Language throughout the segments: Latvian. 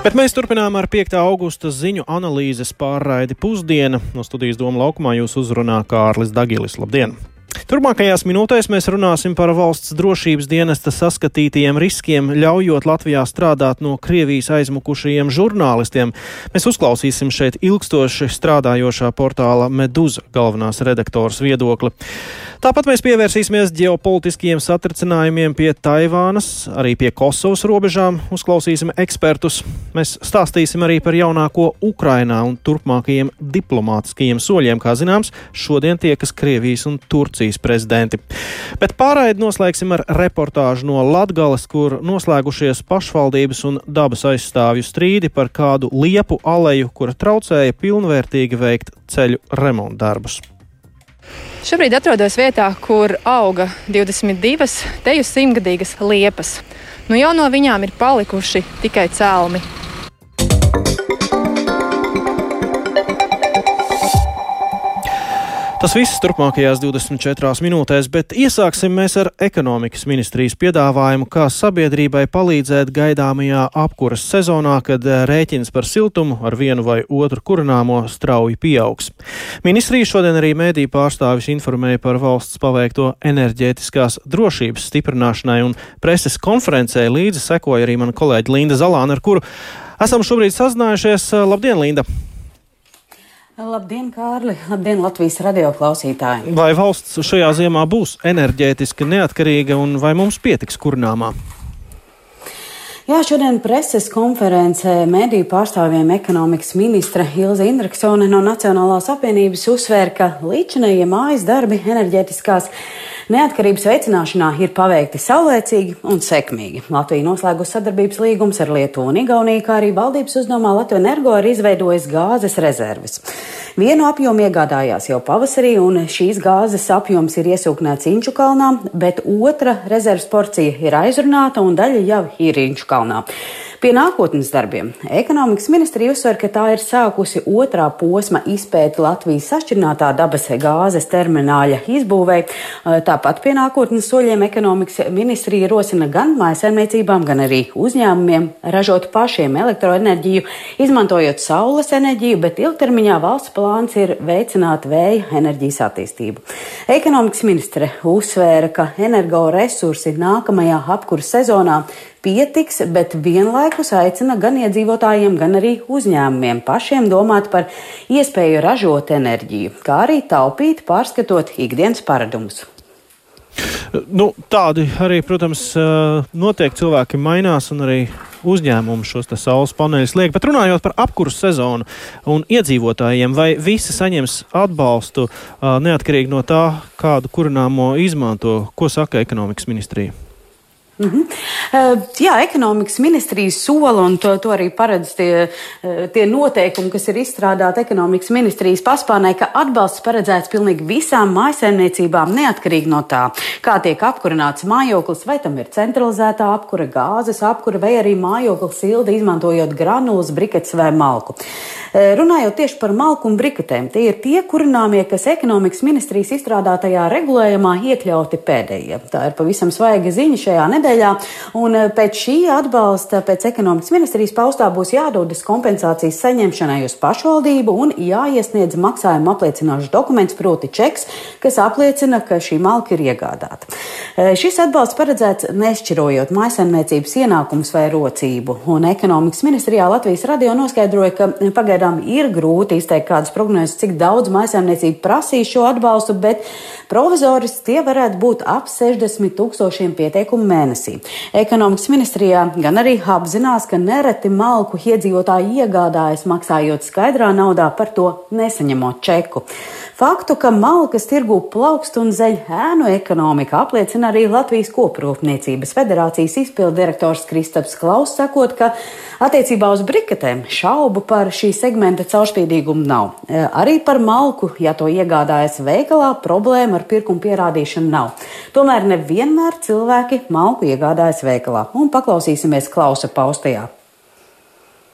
Bet mēs turpinām ar 5. augusta ziņu analīzes pārraidi pusdiena. No studijas Doma laukumā jūs uzrunā Kārlis Dagilis. Labdien! Turmākajās minūtēs mēs runāsim par valsts drošības dienesta saskatītajiem riskiem, ļaujot Latvijā strādāt no Krievijas aizmukušajiem žurnālistiem. Mēs uzklausīsim šeit ilgstoši strādājošā portāla Meduza galvenās redaktoras viedokli. Tāpat mēs pievērsīsimies ģeopolitiskiem satricinājumiem pie Taivānas, arī pie Kosovas robežām, uzklausīsim ekspertus. Mēs stāstīsim arī par jaunāko Ukrainā un turpmākajiem diplomātiskajiem soļiem. Kā zināms, šodien tiekas Krievijas un Turcijas prezidenti. Bet pārraidi noslēgsim ar reportāžu no Latgales, kur noslēgušies pašvaldības un dabas aizstāvju strīdi par kādu liepu aleju, kura traucēja pilnvērtīgi veikt ceļu remontdarbus. Šobrīd atrodos vietā, kur auga 22 teju simtgadīgas liepas. Nu jau no viņām ir palikuši tikai cēlmi. Tas viss turpmākajās 24 minūtēs, bet iesāksim mēs ar ekonomikas ministrijas piedāvājumu, kā sabiedrībai palīdzēt gaidāmajā apkuras sezonā, kad eh, rēķins par siltumu ar vienu vai otru kurināmo strauji pieaugs. Ministrija šodien arī mēdī pārstāvis informēja par valsts paveikto enerģētiskās drošības stiprināšanai un preses konferencē līdzi sekoja arī mana kolēģa Linda Zalāna, ar kuru esam šobrīd sazinājušies. Labdien, Linda! Labdien, Kārli! Labdien, Latvijas radio klausītāji! Vai valsts šajā ziemā būs enerģētiski neatkarīga un vai mums pietiks kurnāmā? Jā, šodien preses konferencē mediju pārstāvjiem ekonomikas ministra Ilza Indreksone no Nacionālās apvienības uzsvēra, ka līdzinējie mājas darbi enerģētiskās neatkarības veicināšanā ir paveikti saulēcīgi un sekmīgi. Latvija noslēgusi sadarbības līgums ar Lietuvu un Igauniju, kā arī valdības uzdomā Latvija Energo ir izveidojis gāzes rezerves. Vienu apjomu iegādājās jau pavasarī, un šīs gāzes apjoms ir iesūknēts Inču kalnā, bet otra rezerves porcija ir aizrunāta un daļa jau ir Inču kalnā. Pie nākotnes darbiem ekonomikas ministrija uzsver, ka tā ir sākusi otrā posma izpēti Latvijas sašķirinātā dabas gāzes termināļa izbūvei. Tāpat pie nākotnes soļiem ekonomikas ministrija rosina gan mājasēmniecībām, gan arī uzņēmumiem ražot pašiem elektroenerģiju, izmantojot saules enerģiju, bet ilgtermiņā valsts plāns ir veicināt vēja enerģijas attīstību. Ekonomikas ministre uzsvēra, ka energoresursi nākamajā apkuras sezonā pietiks, bet vienlaikus aicina gan iedzīvotājiem, gan arī uzņēmumiem pašiem domāt par iespēju ražot enerģiju, kā arī taupīt, pārskatot ikdienas paradumus. Nu, tādi arī, protams, notiek. Cilvēki mainās un arī uzņēmumi šos saules paneļus liek. Bet runājot par apkursu sezonu un iedzīvotājiem, vai visi saņems atbalstu neatkarīgi no tā, kādu kurināmo izmanto, ko saka ekonomikas ministrija? -hmm. uh, jā, ekonomikas ministrijas sola, un to, to arī paredz tie, uh, tie noteikumi, kas ir izstrādāti ekonomikas ministrijas paspārnē, ka atbalsts paredzēts pilnīgi visām mājsaimniecībām, neatkarīgi no tā, kā tiek apkurināts mājoklis, vai tam ir centralizētā apkura, gāzes apkura, vai arī mājoklis silda izmantojot granulas, briketes vai malku. Uh, runājot tieši par malku un briketēm, tie ir tie kurināmie, kas ekonomikas ministrijas izstrādātajā regulējumā iekļauti pēdējie. Tā ir pavisam svaiga ziņa šajā nedēļā nedēļā. Un eh, pēc šī atbalsta, pēc ekonomikas ministrijas paustā būs jādodas kompensācijas saņemšanai uz pašvaldību un jāiesniedz maksājuma apliecinošs dokuments, proti čeks, kas apliecina, ka šī malka ir iegādāta. Eh, šis atbalsts paredzēts nešķirojot maisaimniecības ienākumus vai rocību. Un ekonomikas ministrijā Latvijas radio noskaidroja, ka pagaidām ir grūti izteikt kādas prognozes, cik daudz maisaimniecību prasīs šo atbalstu, bet provizoriski tie varētu būt ap 60 tūkstošiem pieteikumu mēnesī mēnesī. Ekonomikas ministrijā gan arī apzinās, ka nereti malku iedzīvotāji iegādājas maksājot skaidrā naudā par to nesaņemot čeku. Faktu, ka malkas tirgu plaukst un zeļ ēnu ekonomika, apliecina arī Latvijas koprūpniecības federācijas izpildu direktors Kristaps Klaus, sakot, ka attiecībā uz briketēm šaubu par šī segmenta caurspīdīgumu nav. E, arī par malku, ja to iegādājas veikalā, problēma ar pirkumu pierādīšanu nav. Tomēr nevienmēr cilvēki malku iegādājas veikalā. Un paklausīsimies Klausa paustajā.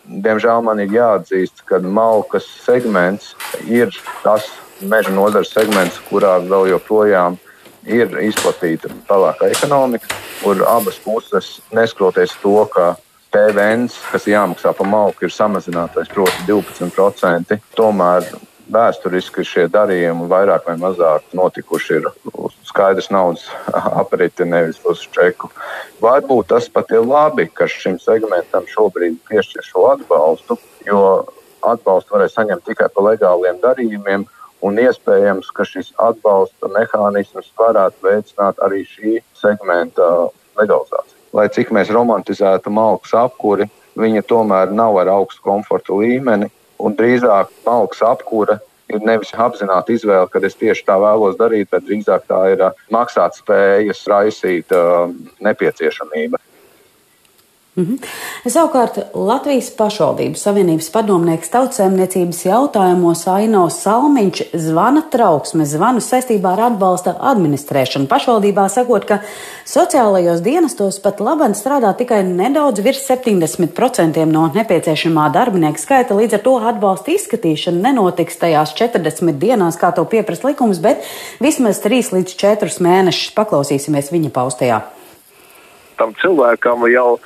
Diemžēl man ir jāatzīst, ka malkas segments ir tas meža nozares segments, kurā vēl joprojām ir izplatīta tālākā ekonomika, kur abas puses, neskatoties to, ka PVN, kas jāmaksā par malku, ir samazinātais, proti, 12%. Tomēr vēsturiski šie darījumi vairāk vai mazāk notikuši ir uz skaidrs naudas apriti, nevis uz čeku. Varbūt tas pat ir labi, ka šim segmentam šobrīd piešķir šo atbalstu, jo atbalstu varēs saņemt tikai par legāliem darījumiem. Un iespējams, ka šis atbalsta mehānisms varētu veicināt arī šī segmenta legalizāciju. Lai cik mēs romantizētu malku apkuri, viņa tomēr nav ar augstu komforta līmeni un drīzāk malks apkūra ir nevis apzināta izvēle, ka es tieši tā vēlos darīt, bet drīzāk tā ir maksāt spējas raisīt nepieciešamība. -hmm. Savukārt Latvijas pašvaldības savienības padomnieks tautsēmniecības jautājumos Ainos Salmiņš zvana trauksme, zvanu saistībā ar atbalsta administrēšanu. Pašvaldībā sakot, ka sociālajos dienestos pat labam strādā tikai nedaudz virs 70% no nepieciešamā darbinieka skaita, līdz ar to atbalsta izskatīšana nenotiks tajās 40 dienās, kā to pieprasa likums, bet vismaz 3 līdz 4 mēnešus paklausīsimies viņa paustajā. Tam cilvēkam jau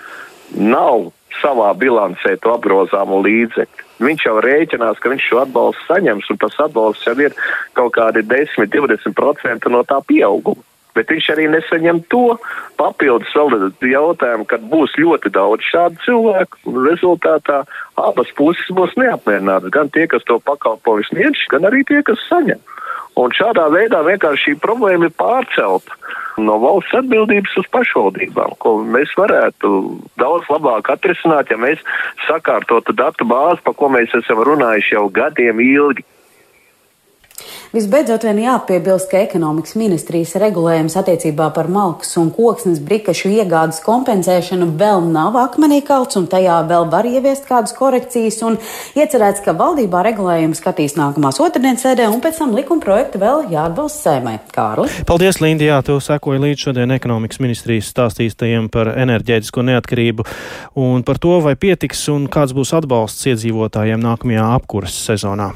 nav savā bilancē to apgrozāmo līdzekļu. Viņš jau rēķinās, ka viņš šo atbalstu saņems, un tas atbalsts jau ir kaut kādi 10-20% no tā pieauguma. Bet viņš arī nesaņem to papildus jautājumu, kad būs ļoti daudz šādu cilvēku, rezultātā abas puses būs neapmierinātas. Gan tie, kas to pakalpojumu sniedz, gan arī tie, kas saņem. Un šādā veidā vienkārši šī problēma ir pārcelta no valsts atbildības uz pašvaldībām, ko mēs varētu daudz labāk atrisināt, ja mēs sakārtotu datu bāzi, pa ko mēs esam runājuši jau gadiem ilgi. Visbeidzot, vien jāpiebilst, ka ekonomikas ministrijas regulējums attiecībā par malkas un koksnes brikašu iegādes kompensēšanu vēl nav akmenī kalts, un tajā vēl var ieviest kādas korekcijas. Iecerēts, ka valdībā regulējumu skatīs nākamās otrdienas sēdē, un pēc tam likuma projektu vēl jāatbalsta sēmai. Kārli. Paldies, Lindi, jā, tu sekoji līdz šodien ekonomikas ministrijas stāstīstajiem par enerģētisko neatkarību un par to, vai pietiks un kāds būs atbalsts iedzīvotājiem nākamajā apkuras sezonā.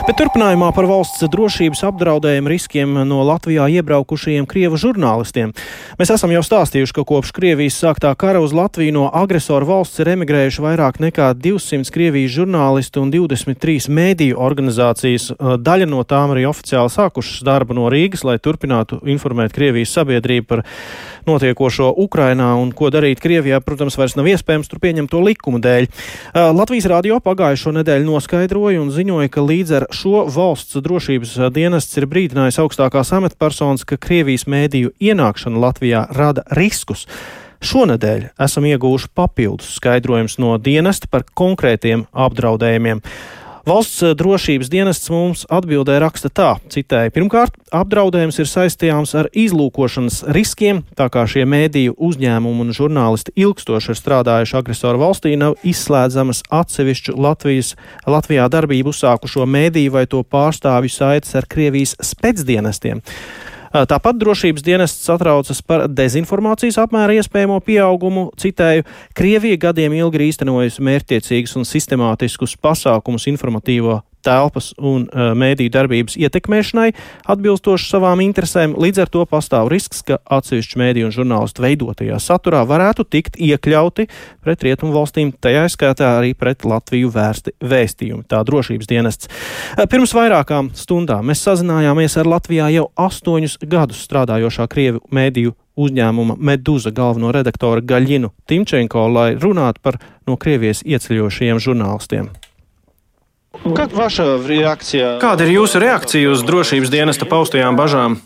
Bet turpinājumā par valsts drošības apdraudējumu riskiem no Latvijā iebraukušajiem krievu žurnālistiem. Mēs esam jau stāstījuši, ka kopš Krievijas sāktā kara uz Latviju no agresoru valsts ir emigrējuši vairāk nekā 200 Krievijas žurnālistu un 23 mēdīju organizācijas. Daļa no tām arī oficiāli sākušas darbu no Rīgas, lai turpinātu informēt Krievijas sabiedrību par notiekošo Ukrainā un ko darīt Krievijā, protams, vairs nav iespējams tur pieņemt to likumu dēļ. Latvijas radio pagājušo nedēļu noskaidroja un ziņoja, ka līdz ar šo valsts drošības dienests ir brīdinājis augstākās amatpersonas, ka Krievijas mēdīju ienākšana Latvijā rada riskus. Šonadēļ esam ieguvuši papildus skaidrojumus no dienesta par konkrētiem apdraudējumiem. Valsts eh, drošības dienests mums atbildē raksta tā, citēja, pirmkārt, apdraudējums ir saistāms ar izlūkošanas riskiem, tā kā šie mēdīju uzņēmumi un žurnālisti ilgstoši ir strādājuši agresoru valstī, nav izslēdzamas atsevišķu Latvijas, Latvijā darbību uzsākušo mēdīju vai to pārstāvju saites ar Krievijas spēcdienestiem. Tāpat drošības dienests satraucas par dezinformācijas apmēra iespējamo pieaugumu. Citēju, Krievija gadiem ilgi īstenojusi mērķtiecīgus un sistemātiskus pasākumus informatīvo telpas un uh, mēdīju darbības ietekmēšanai atbilstoši savām interesēm. Līdz ar to pastāv risks, ka atsevišķu mēdīju un žurnālistu veidotajā saturā varētu tikt iekļauti pret rietumu valstīm, tajā skaitā arī pret Latviju vērsti vēstījumi. Tā drošības dienests. Uh, pirms vairākām stundām mēs sazinājāmies ar Latvijā jau astoņus gadus strādājošā Krievu mēdīju uzņēmuma Meduza galveno redaktoru Gaļinu Timčenko, lai runātu par no Krievijas ieceļošajiem žurnālistiem. Kāda ir jūsu reakcija uz drošības dienesta paustajām bažām?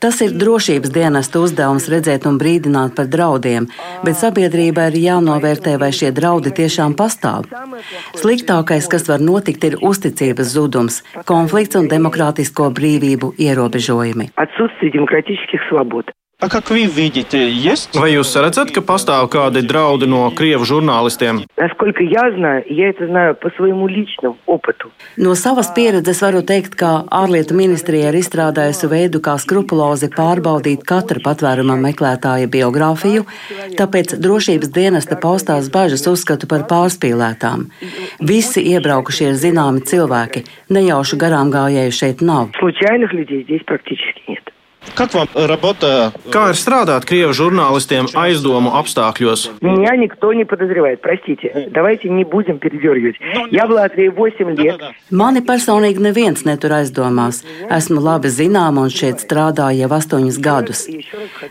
Tas ir drošības dienesta uzdevums redzēt un brīdināt par draudiem, bet sabiedrībai ir jānovērtē, vai šie draudi tiešām pastāv. Sliktākais, kas var notikt, ir uzticības zudums, konflikts un demokrātisko brīvību ierobežojumi. Отсутствие демократических свобод. А как вы видите, есть? Vai jūs redzat, ka pastāv kādi draudi no krievu žurnālistiem? Насколько я знаю, я это знаю по своему личному опыту. No savas pieredzes varu teikt, ka ārlietu ministrija ir izstrādājusi veidu, kā skrupulozi pārbaudīt katra patvēruma meklētāja biogrāfiju, tāpēc drošības dienesta paustās bažas uzskatu par pārspīlētām. Visi iebraukušie ir zināmi cilvēki, nejaušu garām gājēju šeit nav. Случайных людей здесь практически нет. Как вам работа? Kā ir strādāt krievu žurnālistiem aizdomu apstākļos? Меня никто не подозревает, простите. Давайте не будем передергивать. Я в Латвии 8 лет. Mani personīgi neviens netur aizdomās. Esmu labi zināma un šeit strādāju jau astoņus gadus.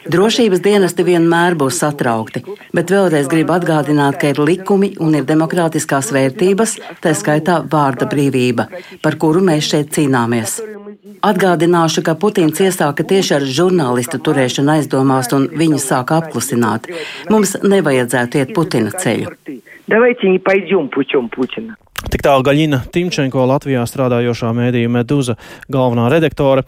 Drošības dienesti vienmēr būs satraukti, bet vēlreiz gribu atgādināt, ka ir likumi un ir demokrātiskās vērtības, tā skaitā vārda brīvība, par kuru mēs šeit cīnāmies. Atgādināšu, ka Putins iesāka tieši ar žurnālistu turēšanu aizdomās un viņu sāka apklusināt. Mums nevajadzētu iet Putina ceļu. Давайте не пойдем путем Путина. Tik tālu Gaļina Timčenko, Latvijā strādājošā mēdīja Meduza galvenā redaktore.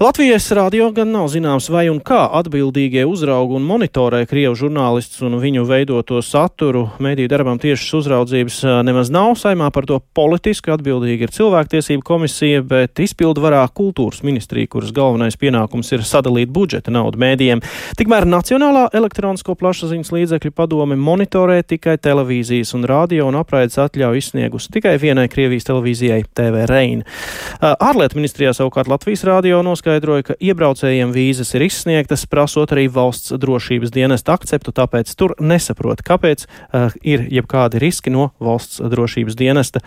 Latvijas radio gan nav zināms, vai un kā atbildīgie uzrauga un monitorē Krievu žurnālistus un viņu veidoto saturu. Mēdīju darbam tiešas uzraudzības nemaz nav. Saimā par to politiski atbildīgi ir cilvēktiesība komisija, bet izpildu varā kultūras ministrija, kuras galvenais pienākums ir sadalīt budžeta naudu mēdījiem. Tikmēr Nacionālā elektronisko plašsaziņas līdzekļu padome monitorē tikai televīzijas un radio un apraides atļauju izsniegus tikai vienai Krievijas televīzijai TV Reina. Ārlietu ministrijā savukārt Latvijas rādio noskaidroja, ka iebraucējiem vīzas ir izsniegtas, prasot arī valsts drošības dienesta akceptu, tāpēc tur nesaprot, kāpēc uh, ir jebkādi riski no valsts drošības dienesta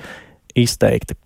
izteikti.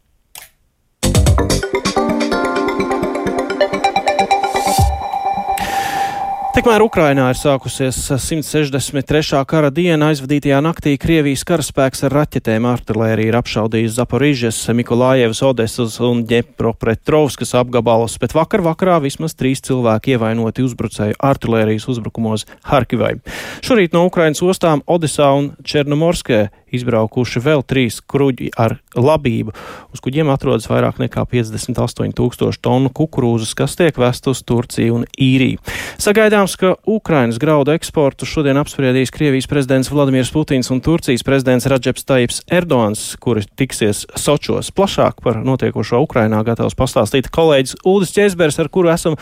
Tikmēr Ukrainā ir sākusies 163. kara diena. Aizvadītajā naktī Krievijas karaspēks ar raķetēm artilēriju ir apšaudījis Zaporižas, Mikolājevas, Odesas un Ģepropetrovskas apgabalus, bet vakar vakarā vismaz trīs cilvēki ievainoti uzbrucēju artilērijas uzbrukumos Harkivai. Šorīt no Ukrainas ostām Odesā un Černomorskē izbraukuši vēl trīs kuģi ar labību. Uz kuģiem atrodas vairāk nekā 58 tūkstoši tonu kukurūzas, kas tiek vest uz Turciju un Īriju. Sagaidāms, ka Ukrainas graudu eksportu šodien apspriedīs Krievijas prezidents Vladimirs Putins un Turcijas prezidents Radžeps Taips Erdogans, kuri tiksies Sočos. Plašāk par notiekošo Ukrainā gatavs pastāstīt kolēģis Uldis Česbers, ar kuru esam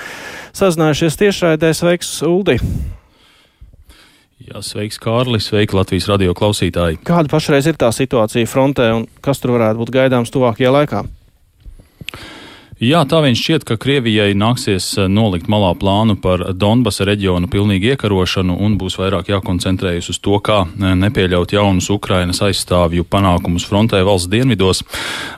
sazinājušies tiešraidē. Sveiks, Uldi! Jā, sveiks, Kārlis, sveiki Latvijas radio klausītāji. Kāda pašreiz ir tā situācija frontē un kas tur varētu būt gaidāms tuvākajā laikā? Jā, tā viņš šķiet, ka Krievijai nāksies eh, nolikt malā plānu par Donbasa reģionu pilnīgu iekarošanu un būs vairāk jākoncentrējas uz to, kā eh, nepieļaut jaunus Ukrainas aizstāvju panākumus frontē valsts dienvidos.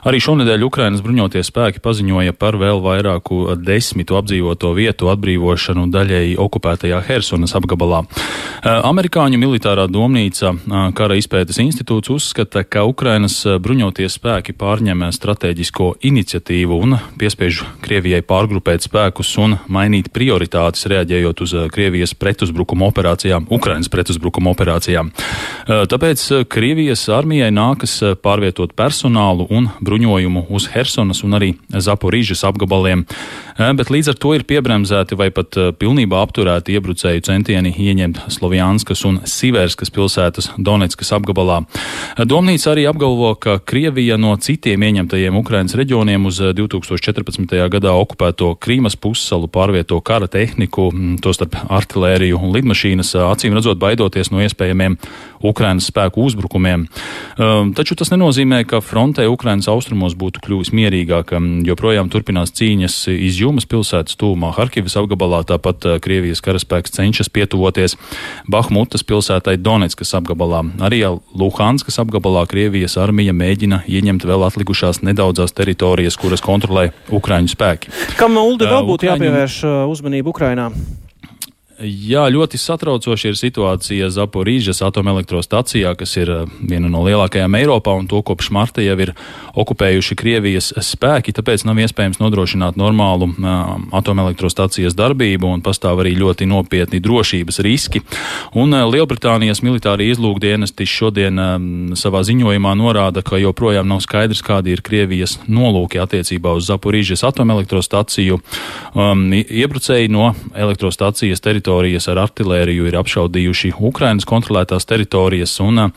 Arī šonedēļ Ukrainas bruņotie spēki paziņoja par vēl vairāku desmitu apdzīvoto vietu atbrīvošanu daļēji okupētajā Hersonas apgabalā. Eh, amerikāņu militārā domnīca kara izpētes institūts uzskata, ka Ukrainas bruņotie spēki pārņem strateģisko iniciatīvu un pie piespiež Krievijai pārgrupēt spēkus un mainīt prioritātes, reaģējot uz eh, Krievijas pretuzbrukuma operācijām, Ukrainas pretuzbrukuma operācijām. Eh, tāpēc eh, Krievijas armijai nākas pārvietot personālu un bruņojumu uz Hersonas un arī Zaporīžas apgabaliem, bet līdz ar to ir piebremzēti vai pat pilnībā apturēti iebrucēju centieni ieņemt Slovjanskas un Siverskas pilsētas Donetskas apgabalā. Domnīca arī apgalvo, ka Krievija no citiem ieņemtajiem Ukrainas reģioniem uz 2014. 2014. gadā okupēto Krīmas pussalu pārvieto kara tehniku, tostarp artilēriju un lidmašīnas, acīm redzot baidoties no iespējamiem Ukrainas spēku uzbrukumiem. Taču tas nenozīmē, ka frontē Ukrainas austrumos būtu kļuvis mierīgāk, joprojām turpinās cīņas izjūmas pilsētas tūmā Harkivas apgabalā, tāpat Krievijas karaspēks cenšas pietuvoties Bahmutas pilsētai Donetskas apgabalā. Arī Luhanskas apgabalā Krievijas armija mēģina ieņemt vēl atlikušās nedaudzās teritorijas, kuras kontrolē Ukraiņu spēki. Kam Uldi vēl būtu Ukraiņu... jāpievērš uzmanība Ukrainā? Jā, ļoti satraucoši ir situācija Zaporīžas atomelektrostacijā, kas ir eh, viena no lielākajām Eiropā, un to kopš marta jau ir okupējuši Krievijas spēki, tāpēc nav iespējams nodrošināt normālu uh, atomelektrostacijas darbību, un pastāv arī ļoti nopietni drošības riski. Un uh, Lielbritānijas militārie izlūkdienesti šodien savā ziņojumā norāda, ka joprojām nav skaidrs, kādi ir Krievijas nolūki attiecībā uz Zaporīžas atomelektrostaciju. Um, iebrucēji no elektrostacijas teritorijas teritorijas ar artilēriju ir apšaudījuši Ukrainas kontrolētās teritorijas un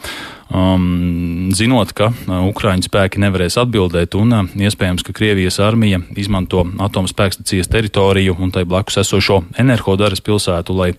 um, zinot, ka uh, Ukraiņu spēki nevarēs atbildēt un uh, iespējams, ka Krievijas armija izmanto atomspēkstacijas teritoriju un tai blakus esošo energodaras pilsētu, lai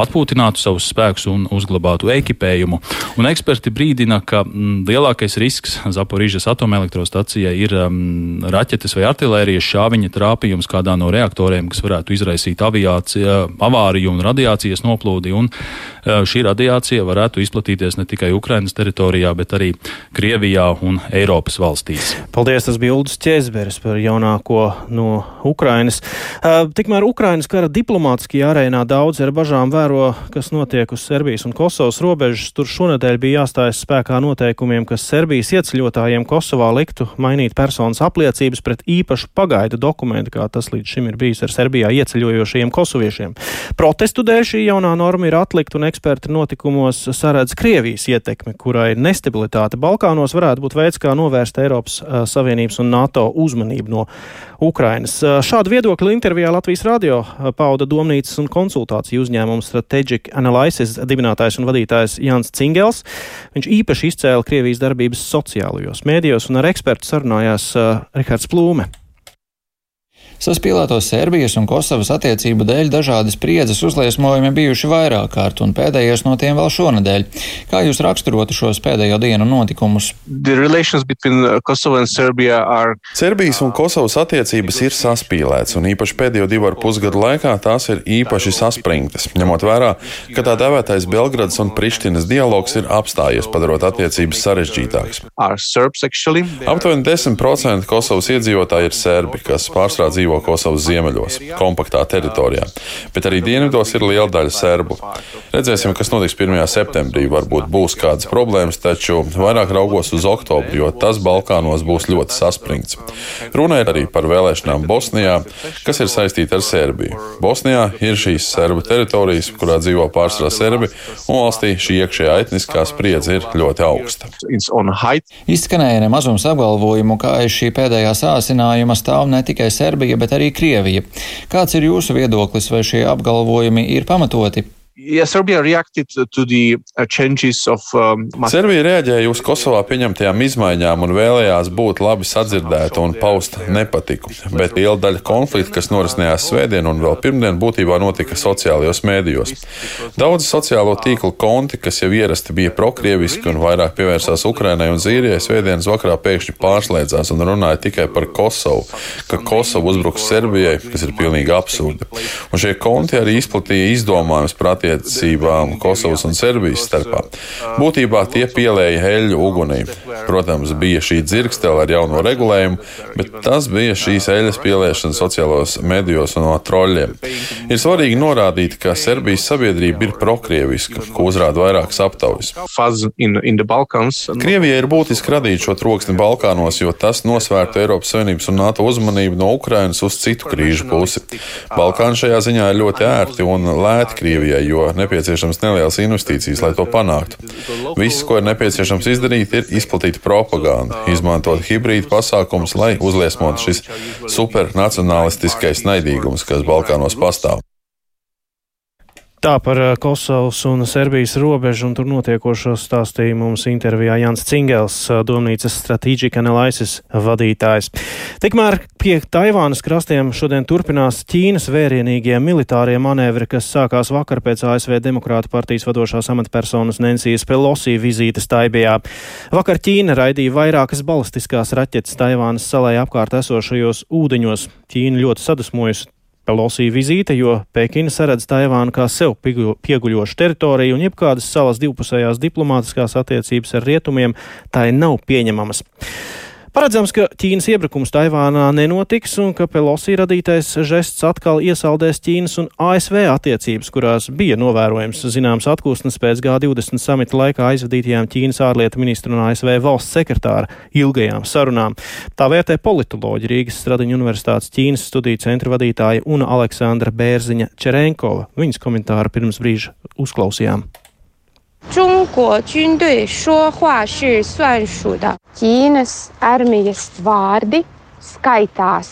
atpūtinātu savus spēkus un uzglabātu ekipējumu. Un eksperti brīdina, ka mm, lielākais risks Zaporīžas atomelektrostacijai ir um, raķetes vai artilērijas šāviņa trāpījums kādā no reaktoriem, kas varētu izraisīt aviācija, avāriju un radiācijas noplūdi. Un, uh, šī radiācija varētu izplatīties ne tikai Ukrainas teritorijā, teritorijā, bet arī Krievijā un Eiropas valstīs. Paldies, tas bija Uldis Čēzberis par jaunāko no Ukrainas. Tikmēr Ukrainas kara diplomātiskajā arēnā daudz ar bažām vēro, kas notiek uz Serbijas un Kosovas robežas. Tur šonadēļ bija jāstājas spēkā noteikumiem, kas Serbijas ieceļotājiem Kosovā liktu mainīt personas apliecības pret īpašu pagaidu dokumentu, kā tas līdz šim ir bijis ar Serbijā ieceļojošajiem kosoviešiem. Protestu dēļ šī jaunā norma ir atlikta un eksperti notikumos saredz Krievijas ietekmi, kurai vai nestabilitāte Balkānos varētu būt veids, kā novērst Eiropas Savienības un NATO uzmanību no Ukrainas. Šādu viedokli intervijā Latvijas radio pauda domnīcas un konsultāciju uzņēmums Strategic Analysis dibinātājs un vadītājs Jans Cingels. Viņš īpaši izcēla Krievijas darbības sociālajos mēdījos un ar ekspertu sarunājās Rihards Plūme. Saspīlēto Serbijas un Kosovas attiecību dēļ dažādi spriedzes uzliesmojumi bijuši vairāk kārt, un pēdējais no tiem vēl šonadēļ. Kā jūs raksturotu šos pēdējo dienu notikumus? Are... Serbijas un Kosovas attiecības ir saspīlētas, un īpaši pēdējo divu ar pusgadu laikā tās ir īpaši saspringtas, ņemot vērā, ka tā dēvētais Belgradas un Prištinas dialogs ir apstājies, padarot attiecības sarežģītākas. Aptuveni 10% Kosovas iedzīvotāji ir serbi, kas pārstrādā dzīvo Kosovas ziemeļos, kompaktā teritorijā, bet arī dienvidos ir liela daļa serbu. Redzēsim, kas notiks 1. septembrī. Varbūt būs kādas problēmas, taču vairāk raugos uz oktobri, jo tas Balkānos būs ļoti saspringts. Runa ir arī par vēlēšanām Bosnijā, kas ir saistīta ar Serbiju. Bosnijā ir šīs serbu teritorijas, kurā dzīvo pārsvarā serbi, un valstī šī iekšējā etniskā spriedze ir ļoti augsta. Izskanēja nemazums apgalvojumu, ka aiz šī pēdējā sāsinājuma stāv ne tikai Serbija, Krievija, bet arī Krievija. Kāds ir jūsu viedoklis, vai šie apgalvojumi ir pamatoti? Yeah, Serbia reacted to the uh, changes of. Um, Serbija reaģēja uz Kosovā pieņemtajām izmaiņām un vēlējās būt labi sadzirdēta un paust nepatiku. Bet liela daļa konflikta, kas norisinājās svētdien un vēl pirmdien, būtībā notika sociālajos mēdījos. Daudzi sociālo tīklu konti, kas jau ierasti bija prokrieviski un vairāk pievērsās Ukrainai un Zīrijai, svētdienas vakarā pēkšņi pārslēdzās un runāja tikai par Kosovu, ka Kosova uzbruks Serbijai, kas ir pilnīgi absurdi. Un šie konti arī izplatīja izdomājumus par attiecībām Kosovas un Serbijas starpā. Būtībā tie pielēja eļļu ugunī. Protams, bija šī dzirkstele ar jauno regulējumu, bet tas bija šīs eļļas pieliešana sociālos medijos un no troļļiem. Ir svarīgi norādīt, ka Serbijas sabiedrība ir prokrieviska, ko uzrāda vairākas aptaujas. Krievijai ir būtiski radīt šo troksni Balkānos, jo tas nosvērtu Eiropas Savienības un NATO uzmanību no Ukrainas uz citu krīžu pusi. Balkāni šajā ziņā ir ļoti ērti un lēti Krievijai, jo nepieciešams nelielas investīcijas, lai to panāktu. Viss, ko ir nepieciešams izdarīt, ir izplatīt propagandu, izmantot hibrīdu pasākumus, lai uzliesmotu šis supernacionālistiskais naidīgums, kas Balkānos pastāv. Tā par eh, Kosovas un Serbijas robežu un tur notiekošo stāstīja mums intervijā Jans Cingels, eh, domnīcas Strategic Analysis vadītājs. Tikmēr pie Taivānas krastiem šodien turpinās Ķīnas vērienīgie militārie manevri, kas sākās vakar pēc ASV Demokrāta partijas vadošās amatpersonas Nensijas Pelosī vizītes Taibijā. Vakar Ķīna raidīja vairākas balistiskās raķetes Taivānas salai apkārt esošajos ūdeņos. Ķīna ļoti sadusmojusi Pelosī vizīte, jo Pekina saredz Taivānu kā sev pieguļošu teritoriju un jebkādas savas divpusējās diplomātiskās attiecības ar rietumiem tai nav pieņemamas. Paredzams, ka Ķīnas iebrukums Taivānā nenotiks un ka Pelosi radītais žests atkal iesaldēs Ķīnas un ASV attiecības, kurās bija novērojams zināms atkūsnes pēc G20 samita laikā aizvadītajām Ķīnas ārlietu ministru un ASV valsts sekretāra ilgajām sarunām. Tā vērtē politoloģi Rīgas Stradiņu universitātes Ķīnas studiju centra vadītāja un Aleksandra Bērziņa Čerenkova. Viņas komentāru pirms brīža uzklausījām. 中国军队说话是算数的。Ķīnas armijas vārdi skaitās,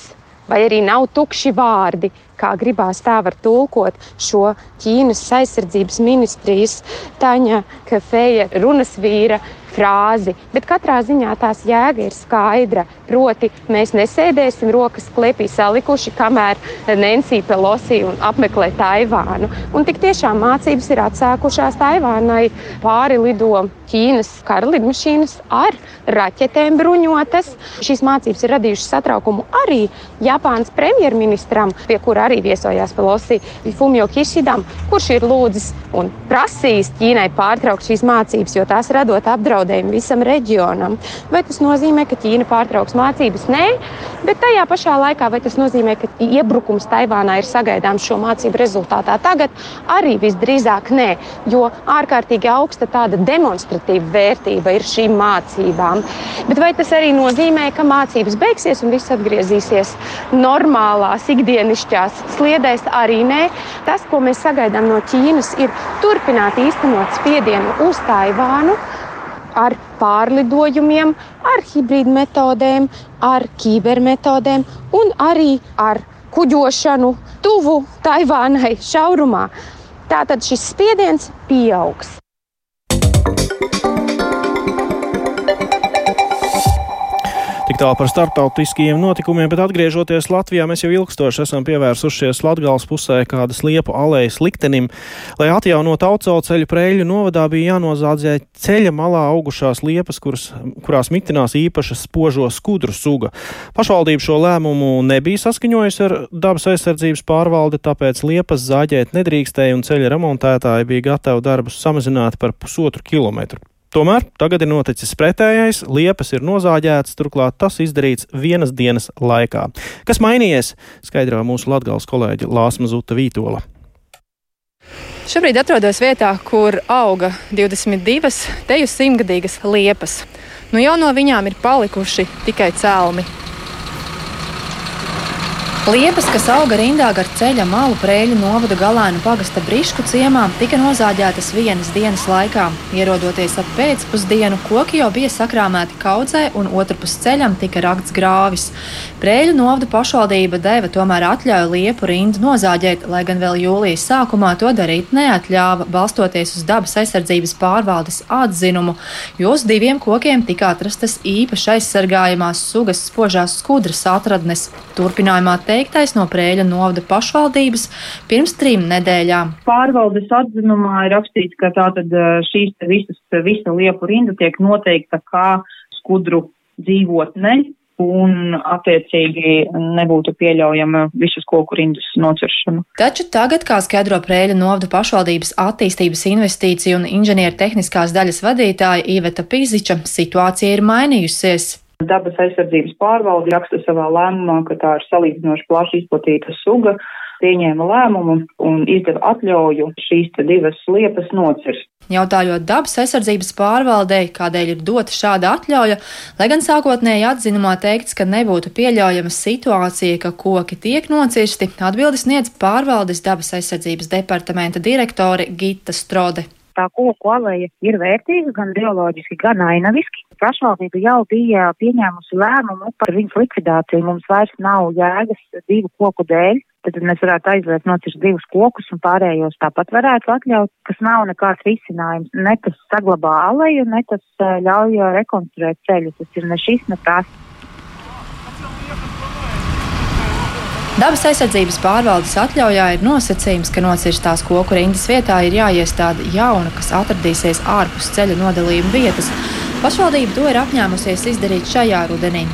vai arī nav tukši vārdi, kā gribās tā var tulkot šo Ķīnas aizsardzības ministrijas Taņa Kafeja runas vīra frāzi, bet katrā ziņā tās jēga ir skaidra. Proti, mēs nesēdēsim rokas klēpī salikuši, kamēr Nancy Pelosi apmeklē Taivānu. Un tik tiešām mācības ir atsākušās Taivānai. Pāri lido Ķīnas kara lidmašīnas ar raķetēm bruņotas. Šīs mācības ir radījušas satraukumu arī Japānas premjerministram, pie kura arī viesojās Pelosi Fumio Kishidam, kurš ir lūdzis un prasījis Ķīnai pārtraukt šīs mācības, jo tās radot apdraudējumu visam reģionam. Vai tas nozīmē, ka Ķīna pārtrauks mācības? Nē, bet tajā pašā laikā vai tas nozīmē, ka iebrukums Taivānā ir sagaidāms šo mācību rezultātā? Tagad arī visdrīzāk nē, jo ārkārtīgi augsta tāda demonstratīva vērtība ir šīm mācībām. Bet vai tas arī nozīmē, ka mācības beigsies un viss atgriezīsies normālās, ikdienišķās sliedēs? Arī nē. Tas, ko mēs sagaidām no Ķīnas, ir turpināt īstenot spiedienu uz Taivānu ar pārlidojumiem, ar hibrīdu metodēm, ar kibermetodēm un arī ar kuģošanu tuvu Taivānai šaurumā. Tātad šis spiediens pieaugs. Tik tālu par starptautiskajiem notikumiem, bet atgriežoties Latvijā, mēs jau ilgstoši esam pievērsušies Latgales pusē kādas liepu alējas liktenim. Lai atjaunotu autoceļu ceļu preļu novadā, bija jānozādzē ceļa malā augušās liepas, kuras, kurās mitinās īpaša spožo skudru suga. Pašvaldība šo lēmumu nebija saskaņojusi ar dabas aizsardzības pārvaldi, tāpēc liepas zāģēt nedrīkstēja un ceļa remontētāji bija gatavi darbus samazināt par pusotru kilometru. Tomēr tagad ir noticis pretējais, liepas ir nozāģētas, turklāt tas izdarīts vienas dienas laikā. Kas mainījies, skaidro mūsu latgāles kolēģi Lāsma Zuta Vītola. Šobrīd atrodos vietā, kur auga 22 teju simtgadīgas liepas. Nu jau no viņām ir palikuši tikai cēlmi. Liepas, kas auga rindā gar ceļa malu prēļu novada galēnu pagasta brišku ciemā, tika nozāģētas vienas dienas laikā. Ierodoties ap pēcpusdienu, koki jau bija sakrāmēti kaudzē un otrpus ceļam tika rakts grāvis. Prēļu novada pašvaldība deva tomēr atļauju liepu rindu nozāģēt, lai gan vēl jūlijas sākumā to darīt neatļāva, balstoties uz dabas aizsardzības pārvaldes atzinumu, jo uz diviem kokiem tika atrastas īpaši aizsargājamās sugas spožās skudras atradnes. Turpinājumā teiktais no Prēļa novada pašvaldības pirms trim nedēļām. Pārvaldes atzinumā ir rakstīts, ka tātad šīs visas, visa liepu rinda tiek noteikta kā skudru dzīvotne, un attiecīgi nebūtu pieļaujama visas koku rindas nociršana. Taču tagad, kā skaidro Prēļa novada pašvaldības attīstības investīciju un inženieru tehniskās daļas vadītāja Iveta Pīziča, situācija ir mainījusies. Dabas aizsardzības pārvalde raksta savā lēmumā, ka tā ir salīdzinoši plaši izplatīta suga, pieņēma lēmumu un izdeva atļauju šīs divas liepas nocirst. Jautājot dabas aizsardzības pārvaldei, kādēļ ir dota šāda atļauja, lai gan sākotnēji atzinumā teikts, ka nebūtu pieļaujama situācija, ka koki tiek nocirsti, atbildes sniedz pārvaldes dabas aizsardzības departamenta direktore Gita Strode tā koku aleja ir vērtīga gan bioloģiski, gan ainaviski. Pašvaldība jau bija pieņēmusi lēmumu par viņas likvidāciju. Mums vairs nav jēgas divu koku dēļ. Tad mēs varētu aizliegt nocirst divus kokus un pārējos tāpat varētu atļaut, kas nav nekāds risinājums. Ne tas saglabā aleju, ne tas ļauj rekonstruēt ceļu. Tas ir ne šis, ne tas. Dabas aizsardzības pārvaldes atļaujā ir nosacījums, ka nocirstās koku rindas vietā ir jāiestāda jauna, kas atradīsies ārpus ceļa nodalījuma vietas. Pašvaldība to ir apņēmusies izdarīt šajā rudenī.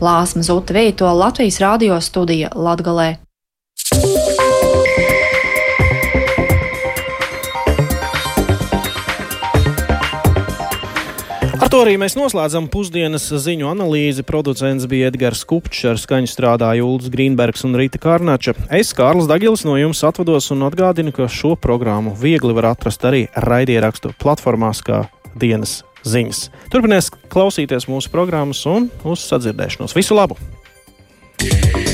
Lāsma Zuta Vīto Latvijas radio studija Latgalē. to arī mēs noslēdzam pusdienas ziņu analīzi. Producents bija Edgars Kupčs, ar skaņu strādāja Ulris Grīnbergs un Rīta Kārnača. Es, Kārlis Dagilis, no jums atvados un atgādinu, ka šo programmu viegli var atrast arī raidierakstu platformās kā dienas ziņas. Turpinies klausīties mūsu programmas un uz sadzirdēšanos. Visu labu! Yeah.